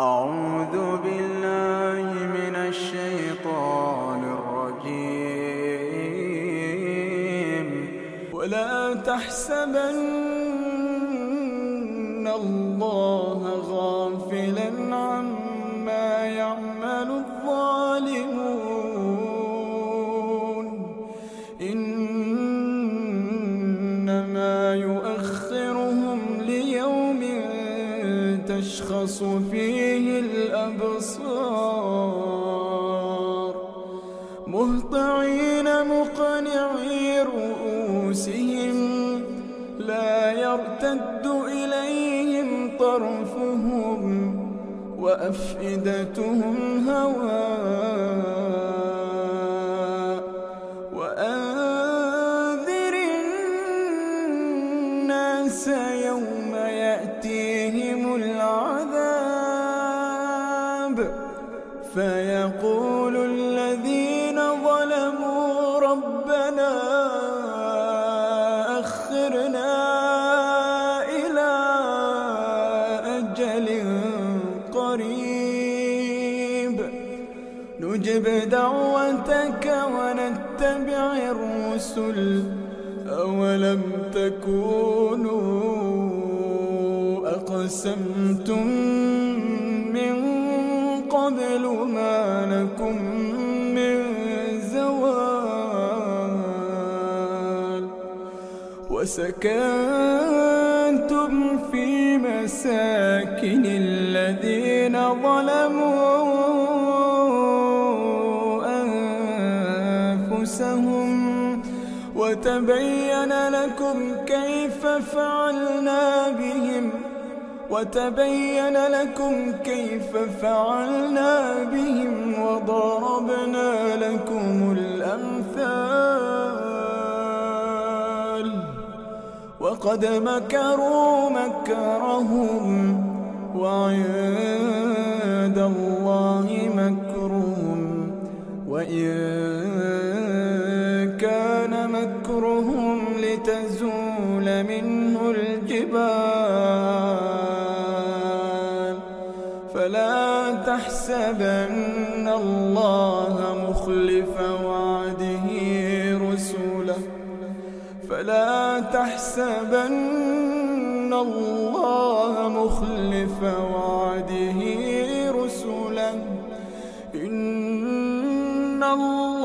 أعوذ بالله من الشيطان الرجيم. ولا تحسبن الله غافلا عما تشخص فيه الأبصار. مهطعين مقنعي رؤوسهم لا يرتد إليهم طرفهم وأفئدتهم هواء. وأنذر الناس يوم يأتيهم العذاب. فيقول الذين ظلموا ربنا أخرنا إلى أجل قريب. نجب دعوتك ونتبع الرسل. أولم تكونوا أقسمتم قبل ما لكم من زوال وسكنتم في مساكن الذين ظلموا أنفسهم وتبين لكم كيف فعلنا وتبين لكم كيف فعلنا بهم وضربنا لكم الأمثال. وقد مكروا مكرهم وعند الله مكرهم. وإن كان مكرهم لتزول منه الجبال. الله مخلف وعده رسله. فلا تحسبن الله مخلف وعده رسله. إن الله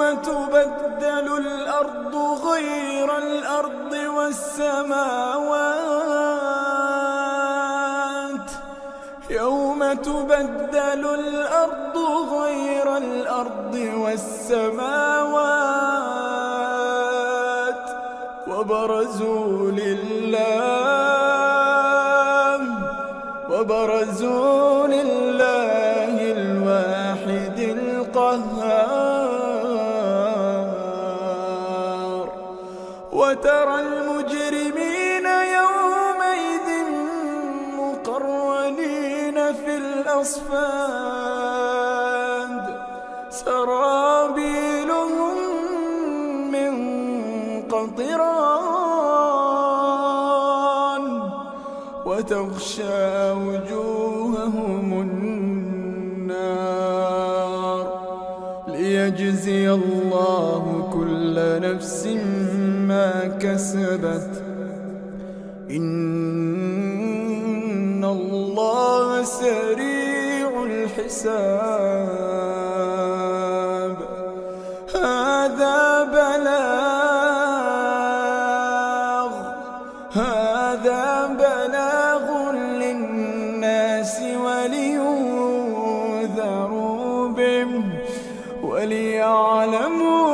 يوم تبدل الأرض غير الأرض والسماوات يوم تبدل الأرض غير الأرض والسماوات وبرزوا لله وبرزوا لله وترى المجرمين يومئذ مقرنين في الأصفاد. سرابيلهم من قطران وتغشى وجوههم النار ليجزي الله كل نفس ما كسبت. إن الله سريع الحساب. هذا بلاغ هذا بلاغ للناس ولينذروا به. وليعلموا